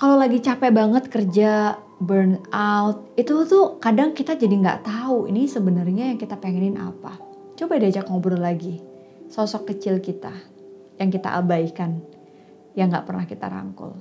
kalau lagi capek banget kerja, burn out, itu tuh kadang kita jadi nggak tahu ini sebenarnya yang kita pengenin apa. Coba diajak ngobrol lagi. Sosok kecil kita yang kita abaikan, yang nggak pernah kita rangkul.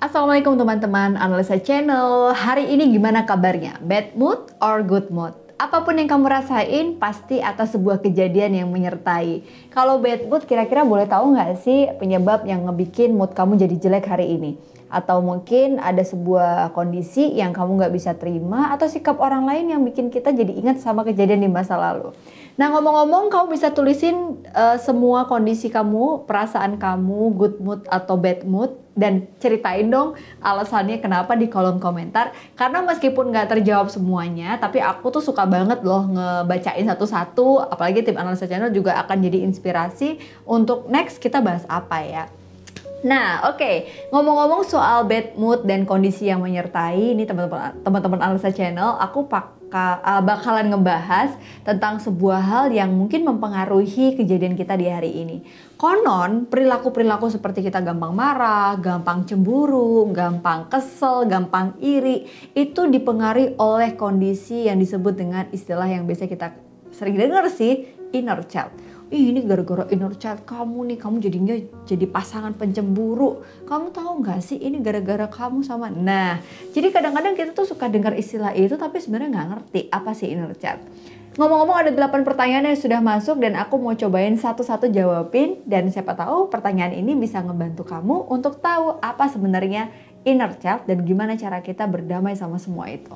Assalamualaikum teman-teman analisa channel. Hari ini gimana kabarnya? Bad mood or good mood? Apa pun yang kamu rasain pasti atas sebuah kejadian yang menyertai. Kalau bad mood kira-kira boleh tahu nggak sih penyebab yang ngebikin mood kamu jadi jelek hari ini? Atau mungkin ada sebuah kondisi yang kamu nggak bisa terima atau sikap orang lain yang bikin kita jadi ingat sama kejadian di masa lalu. Nah ngomong-ngomong kamu bisa tulisin uh, semua kondisi kamu, perasaan kamu, good mood atau bad mood dan ceritain dong alasannya kenapa di kolom komentar karena meskipun nggak terjawab semuanya tapi aku tuh suka banget loh ngebacain satu-satu apalagi tim analisa channel juga akan jadi inspirasi untuk next kita bahas apa ya Nah, oke. Okay. Ngomong-ngomong soal bad mood dan kondisi yang menyertai, ini teman-teman teman-teman analisa channel, aku pak uh, bakalan ngebahas tentang sebuah hal yang mungkin mempengaruhi kejadian kita di hari ini. Konon, perilaku-perilaku seperti kita gampang marah, gampang cemburu, gampang kesel, gampang iri, itu dipengaruhi oleh kondisi yang disebut dengan istilah yang biasa kita sering dengar sih, inner child Ih, ini gara-gara inner child kamu nih, kamu jadinya jadi pasangan pencemburu. Kamu tahu nggak sih ini gara-gara kamu sama. Nah, jadi kadang-kadang kita tuh suka dengar istilah itu tapi sebenarnya nggak ngerti apa sih inner child. Ngomong-ngomong ada 8 pertanyaan yang sudah masuk dan aku mau cobain satu-satu jawabin dan siapa tahu pertanyaan ini bisa ngebantu kamu untuk tahu apa sebenarnya inner child dan gimana cara kita berdamai sama semua itu.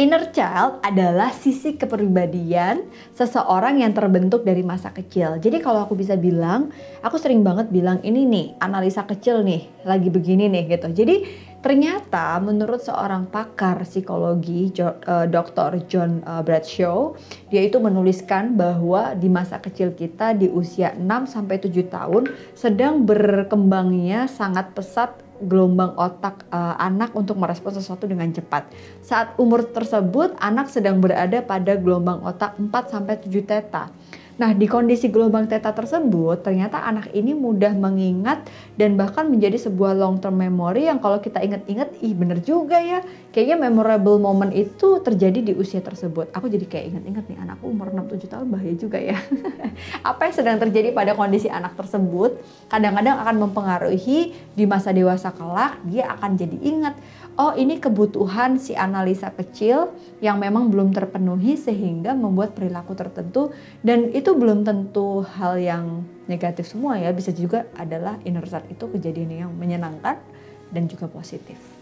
Inner child adalah sisi kepribadian seseorang yang terbentuk dari masa kecil. Jadi kalau aku bisa bilang, aku sering banget bilang ini nih analisa kecil nih, lagi begini nih gitu. Jadi ternyata menurut seorang pakar psikologi eh, Dr. John eh, Bradshaw, dia itu menuliskan bahwa di masa kecil kita di usia 6 sampai 7 tahun sedang berkembangnya sangat pesat gelombang otak uh, anak untuk merespon sesuatu dengan cepat. Saat umur tersebut, anak sedang berada pada gelombang otak 4 sampai 7 teta. Nah, di kondisi gelombang theta tersebut, ternyata anak ini mudah mengingat dan bahkan menjadi sebuah long term memory yang kalau kita ingat-ingat, ih bener juga ya. Kayaknya memorable moment itu terjadi di usia tersebut. Aku jadi kayak ingat-ingat nih, anakku umur 6-7 tahun bahaya juga ya. Apa yang sedang terjadi pada kondisi anak tersebut, kadang-kadang akan mempengaruhi di masa dewasa kelak, dia akan jadi ingat oh ini kebutuhan si analisa kecil yang memang belum terpenuhi sehingga membuat perilaku tertentu dan itu belum tentu hal yang negatif semua ya bisa juga adalah inner itu kejadian yang menyenangkan dan juga positif.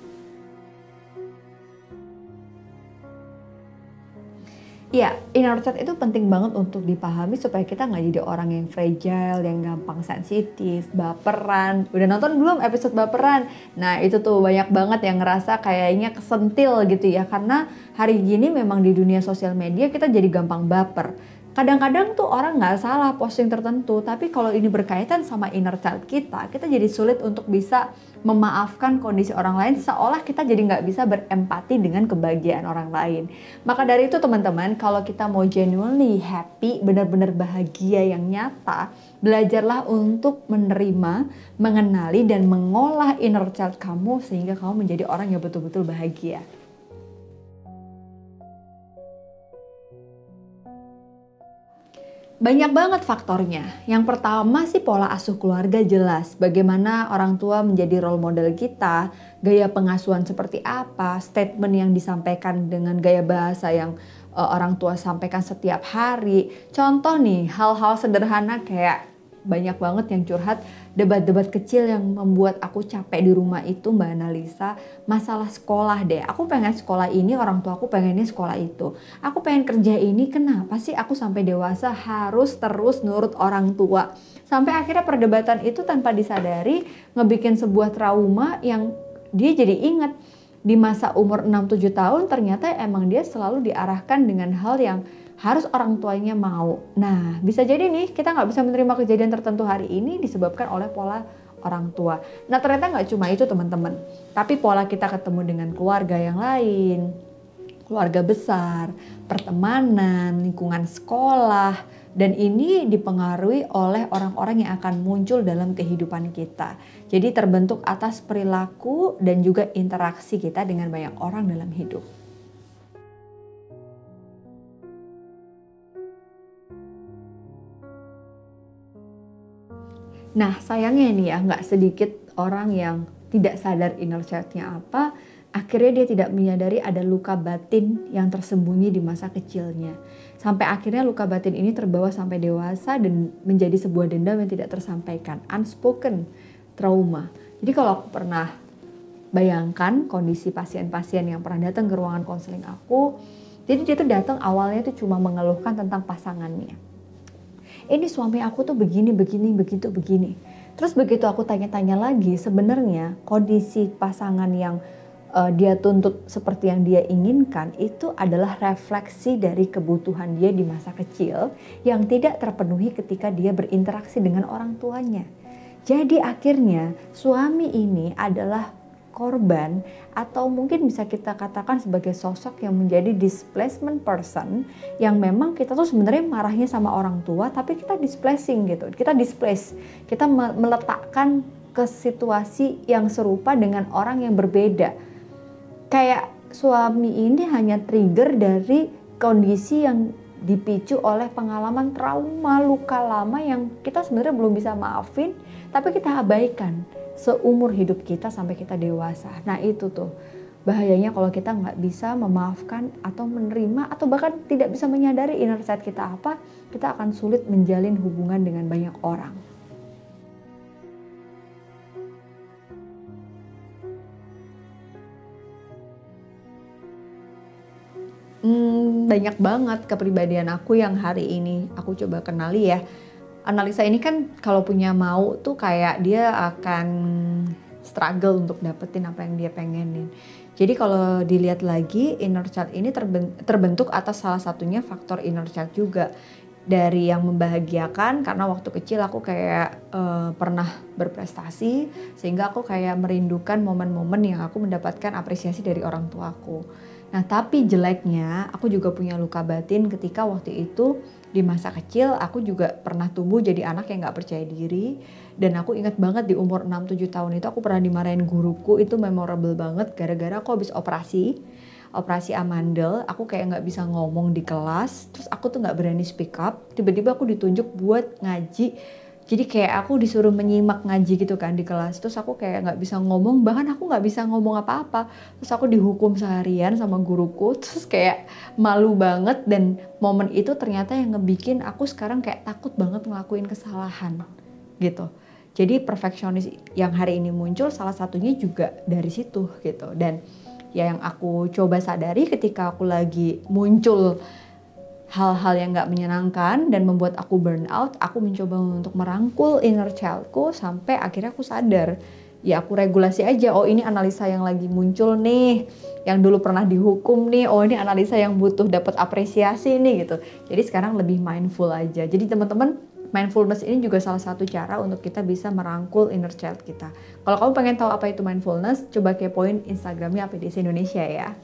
Ya, inner child itu penting banget untuk dipahami supaya kita nggak jadi orang yang fragile, yang gampang sensitif, baperan. Udah nonton belum episode baperan? Nah itu tuh banyak banget yang ngerasa kayaknya kesentil gitu ya. Karena hari gini memang di dunia sosial media kita jadi gampang baper kadang-kadang tuh orang nggak salah posting tertentu tapi kalau ini berkaitan sama inner child kita kita jadi sulit untuk bisa memaafkan kondisi orang lain seolah kita jadi nggak bisa berempati dengan kebahagiaan orang lain. Maka dari itu teman-teman kalau kita mau genuinely happy benar-benar bahagia yang nyata belajarlah untuk menerima mengenali dan mengolah inner child kamu sehingga kamu menjadi orang yang betul-betul bahagia Banyak banget faktornya. Yang pertama sih pola asuh keluarga jelas. Bagaimana orang tua menjadi role model kita, gaya pengasuhan seperti apa, statement yang disampaikan dengan gaya bahasa yang uh, orang tua sampaikan setiap hari. Contoh nih, hal-hal sederhana kayak banyak banget yang curhat. Debat-debat kecil yang membuat aku capek di rumah itu Mbak Analisa. Masalah sekolah deh. Aku pengen sekolah ini orang tua aku pengennya sekolah itu. Aku pengen kerja ini kenapa sih aku sampai dewasa harus terus nurut orang tua? Sampai akhirnya perdebatan itu tanpa disadari ngebikin sebuah trauma yang dia jadi ingat. Di masa umur 6-7 tahun ternyata emang dia selalu diarahkan dengan hal yang harus orang tuanya mau. Nah, bisa jadi nih kita nggak bisa menerima kejadian tertentu hari ini disebabkan oleh pola orang tua. Nah, ternyata nggak cuma itu teman-teman, tapi pola kita ketemu dengan keluarga yang lain, keluarga besar, pertemanan, lingkungan sekolah, Dan ini dipengaruhi oleh orang-orang yang akan muncul dalam kehidupan kita. Jadi terbentuk atas perilaku dan juga interaksi kita dengan banyak orang dalam hidup. Nah sayangnya nih ya nggak sedikit orang yang tidak sadar inner child-nya apa, akhirnya dia tidak menyadari ada luka batin yang tersembunyi di masa kecilnya. Sampai akhirnya luka batin ini terbawa sampai dewasa dan menjadi sebuah dendam yang tidak tersampaikan, unspoken trauma. Jadi kalau aku pernah bayangkan kondisi pasien-pasien yang pernah datang ke ruangan konseling aku, jadi dia tuh datang awalnya tuh cuma mengeluhkan tentang pasangannya. Ini suami aku tuh begini, begini, begitu, begini Terus begitu aku tanya-tanya lagi, sebenarnya kondisi pasangan yang uh, dia tuntut seperti yang dia inginkan itu adalah refleksi dari kebutuhan dia di masa kecil yang tidak terpenuhi ketika dia berinteraksi dengan orang tuanya. Jadi akhirnya suami ini adalah korban atau mungkin bisa kita katakan sebagai sosok yang menjadi displacement person yang memang kita tuh sebenarnya marahnya sama orang tua tapi kita displacing gitu. Kita displace. Kita meletakkan ke situasi yang serupa dengan orang yang berbeda. Kayak suami ini hanya trigger dari kondisi yang dipicu oleh pengalaman trauma luka lama yang kita sebenarnya belum bisa maafin tapi kita abaikan seumur hidup kita sampai kita dewasa. Nah itu tuh bahayanya kalau kita nggak bisa memaafkan atau menerima atau bahkan tidak bisa menyadari inner child kita apa, kita akan sulit menjalin hubungan dengan banyak orang. Hmm, banyak banget kepribadian aku yang hari ini aku coba kenali ya analisa ini kan kalau punya mau tuh kayak dia akan struggle untuk dapetin apa yang dia pengenin. Jadi kalau dilihat lagi inner child ini terbentuk atas salah satunya faktor inner child juga dari yang membahagiakan karena waktu kecil aku kayak uh, pernah berprestasi sehingga aku kayak merindukan momen-momen yang aku mendapatkan apresiasi dari orang tuaku. Nah tapi jeleknya aku juga punya luka batin ketika waktu itu di masa kecil aku juga pernah tumbuh jadi anak yang gak percaya diri. Dan aku ingat banget di umur 6-7 tahun itu aku pernah dimarahin guruku itu memorable banget. Gara-gara aku habis operasi operasi amandel aku kayak nggak bisa ngomong di kelas. Terus aku tuh nggak berani speak up. Tiba-tiba aku ditunjuk buat ngaji jadi kayak aku disuruh menyimak ngaji gitu kan di kelas. Terus aku kayak nggak bisa ngomong bahkan aku nggak bisa ngomong apa-apa. Terus aku dihukum seharian sama guruku terus kayak malu banget. Dan momen itu ternyata yang ngebikin aku sekarang kayak takut banget ngelakuin kesalahan gitu. Jadi perfeksionis yang hari ini muncul salah satunya juga dari situ gitu. Dan ya yang aku coba sadari ketika aku lagi muncul hal-hal yang gak menyenangkan dan membuat aku burn out, aku mencoba untuk merangkul inner childku sampai akhirnya aku sadar. Ya aku regulasi aja, oh ini analisa yang lagi muncul nih, yang dulu pernah dihukum nih, oh ini analisa yang butuh dapat apresiasi nih gitu. Jadi sekarang lebih mindful aja. Jadi teman-teman mindfulness ini juga salah satu cara untuk kita bisa merangkul inner child kita. Kalau kamu pengen tahu apa itu mindfulness, coba kepoin Instagramnya APDC Indonesia ya.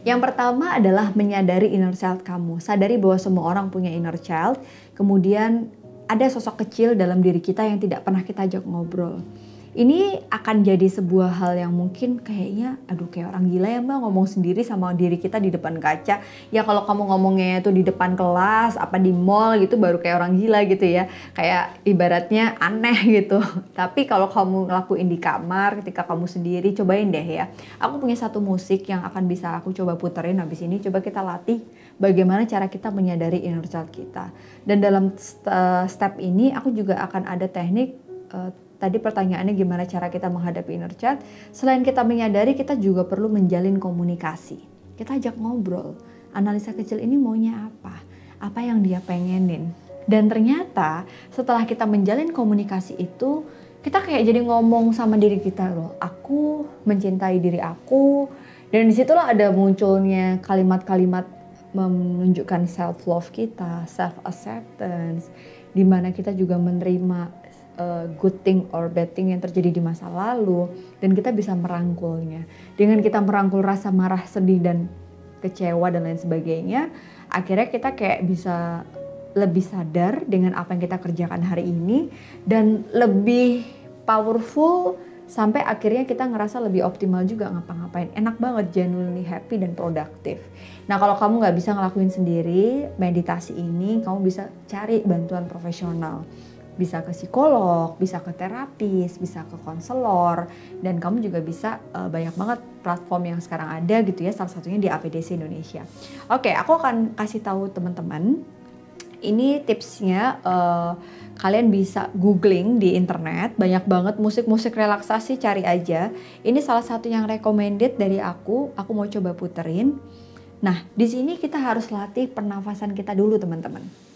Yang pertama adalah menyadari inner child kamu. Sadari bahwa semua orang punya inner child. Kemudian ada sosok kecil dalam diri kita yang tidak pernah kita ajak ngobrol ini akan jadi sebuah hal yang mungkin kayaknya aduh kayak orang gila ya mbak ngomong sendiri sama diri kita di depan kaca. Ya kalau kamu ngomongnya itu di depan kelas apa di mall gitu baru kayak orang gila gitu ya. Kayak ibaratnya aneh gitu. Tapi kalau kamu ngelakuin di kamar ketika kamu sendiri cobain deh ya. Aku punya satu musik yang akan bisa aku coba puterin habis ini. Coba kita latih bagaimana cara kita menyadari inner child kita. Dan dalam eh, step ini aku juga akan ada teknik uh, Tadi pertanyaannya gimana cara kita menghadapi inner child? Selain kita menyadari, kita juga perlu menjalin komunikasi. Kita ajak ngobrol. Analisa kecil ini maunya apa? Apa yang dia pengenin? Dan ternyata setelah kita menjalin komunikasi itu, kita kayak jadi ngomong sama diri kita loh. Aku mencintai diri aku. Dan di situlah ada munculnya kalimat-kalimat menunjukkan self love kita, self acceptance, di mana kita juga menerima uh, good thing or bad thing yang terjadi di masa lalu dan kita bisa merangkulnya. Dengan kita merangkul rasa marah, sedih dan kecewa dan lain sebagainya, akhirnya kita kayak bisa lebih sadar dengan apa yang kita kerjakan hari ini dan lebih powerful sampai akhirnya kita ngerasa lebih optimal juga ngapa-ngapain. Enak banget, genuinely happy dan produktif. Nah kalau kamu nggak bisa ngelakuin sendiri meditasi ini, kamu bisa cari bantuan profesional. Bisa ke psikolog, bisa ke terapis, bisa ke konselor, dan kamu juga bisa uh, banyak banget platform yang sekarang ada gitu ya, salah satunya di APDC Indonesia. Oke, aku akan kasih tahu teman-teman ini tipsnya uh, kalian bisa googling di internet banyak banget musik-musik relaksasi cari aja. Ini salah satu yang recommended dari aku aku mau coba puterin. Nah di sini kita harus latih pernafasan kita dulu teman-teman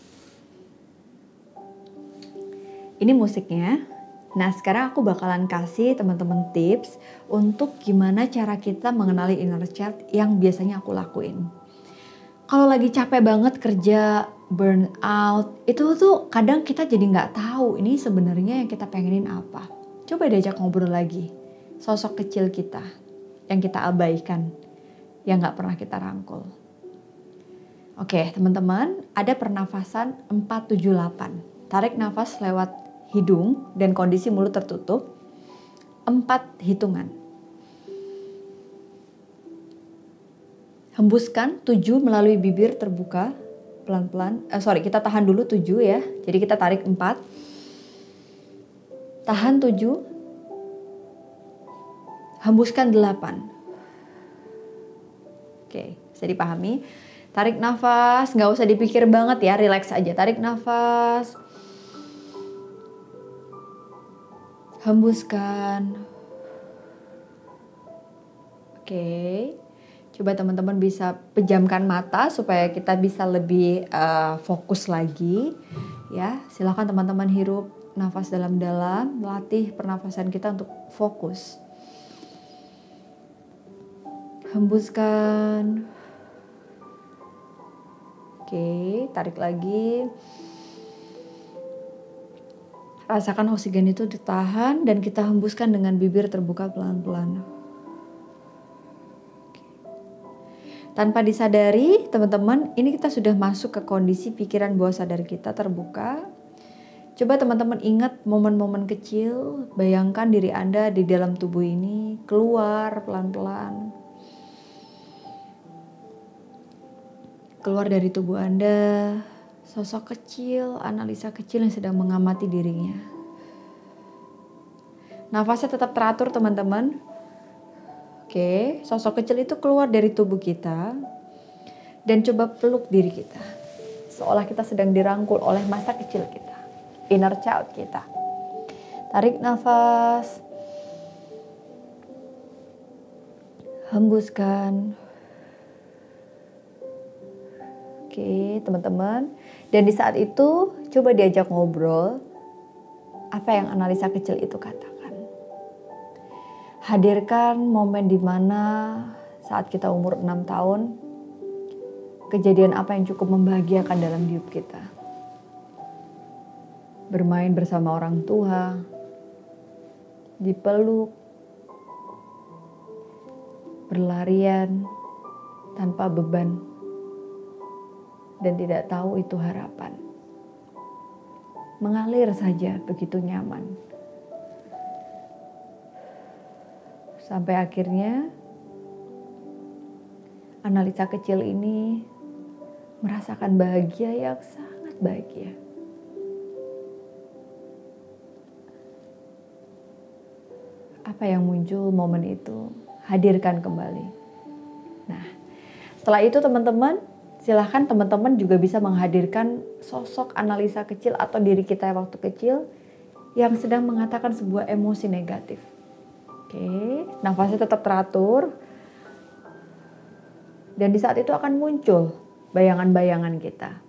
ini musiknya Nah, sekarang aku bakalan kasih teman-teman tips untuk gimana cara kita mengenali inner child yang biasanya aku lakuin. Kalau lagi capek banget kerja, burn out, itu tuh kadang kita jadi nggak tahu ini sebenarnya yang kita pengenin apa. Coba diajak ngobrol lagi. Sosok kecil kita yang kita abaikan, yang nggak pernah kita rangkul. Oke, teman-teman, ada pernafasan 478. Tarik nafas lewat hidung dan kondisi mulut tertutup. Empat hitungan. Hembuskan tujuh melalui bibir terbuka pelan-pelan. Eh, sorry, kita tahan dulu 7 ya. Jadi kita tarik 4. Tahan 7. Hembuskan 8. Oke, bisa dipahami. Tarik nafas, nggak usah dipikir banget ya, relax aja. Tarik nafas. Hembuskan. Oke. Coba teman-teman bisa pejamkan mata supaya kita bisa lebih uh, fokus lagi. Ya, silakan teman-teman hirup nafas dalam-dalam, latih pernafasan kita untuk fokus. Hembuskan. Oke, tarik lagi. Rasakan oksigen itu ditahan dan kita hembuskan dengan bibir terbuka pelan-pelan. Tanpa disadari, teman-teman, ini kita sudah masuk ke kondisi pikiran bawah sadar kita terbuka. Coba teman-teman ingat momen-momen kecil, bayangkan diri Anda di dalam tubuh ini keluar pelan-pelan. Keluar dari tubuh Anda, sosok kecil, analisa kecil yang sedang mengamati dirinya. Nafasnya tetap teratur teman-teman. Oke, sosok kecil itu keluar dari tubuh kita dan coba peluk diri kita. Seolah kita sedang dirangkul oleh masa kecil kita, inner child kita. Tarik nafas. Hembuskan. Oke, teman-teman. Dan di saat itu coba diajak ngobrol apa yang analisa kecil itu kata hadirkan momen di mana saat kita umur 6 tahun kejadian apa yang cukup membahagiakan dalam hidup kita. Bermain bersama orang tua, dipeluk, berlarian tanpa beban dan tidak tahu itu harapan. Mengalir saja begitu nyaman. Sampai akhirnya analisa kecil ini merasakan bahagia yang sangat bahagia. Apa yang muncul momen itu, hadirkan kembali. Nah, setelah itu teman-teman, silahkan teman-teman juga bisa menghadirkan sosok analisa kecil atau diri kita waktu kecil yang sedang mengatakan sebuah emosi negatif Oke, nafasnya tetap teratur. Dan di saat itu akan muncul bayangan-bayangan kita.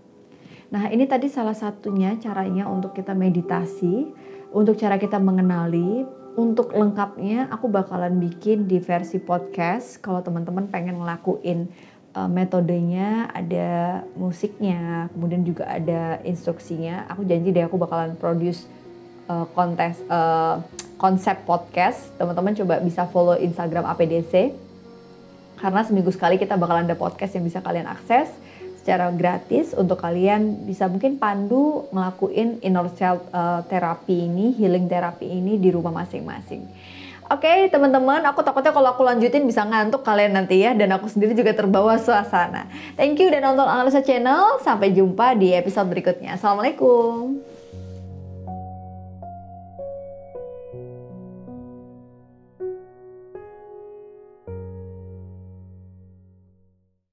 Nah, ini tadi salah satunya caranya untuk kita meditasi, untuk cara kita mengenali. Untuk lengkapnya aku bakalan bikin di versi podcast kalau teman-teman pengen ngelakuin uh, metodenya, ada musiknya, kemudian juga ada instruksinya. Aku janji deh aku bakalan produce uh, kontes uh, konsep podcast, teman-teman coba bisa follow Instagram APDC karena seminggu sekali kita bakal ada podcast yang bisa kalian akses secara gratis untuk kalian bisa mungkin pandu ngelakuin inner child uh, terapi ini, healing terapi ini di rumah masing-masing. Oke okay, teman-teman, aku takutnya kalau aku lanjutin bisa ngantuk kalian nanti ya dan aku sendiri juga terbawa suasana. Thank you dan nonton analisa channel. Sampai jumpa di episode berikutnya. Assalamualaikum.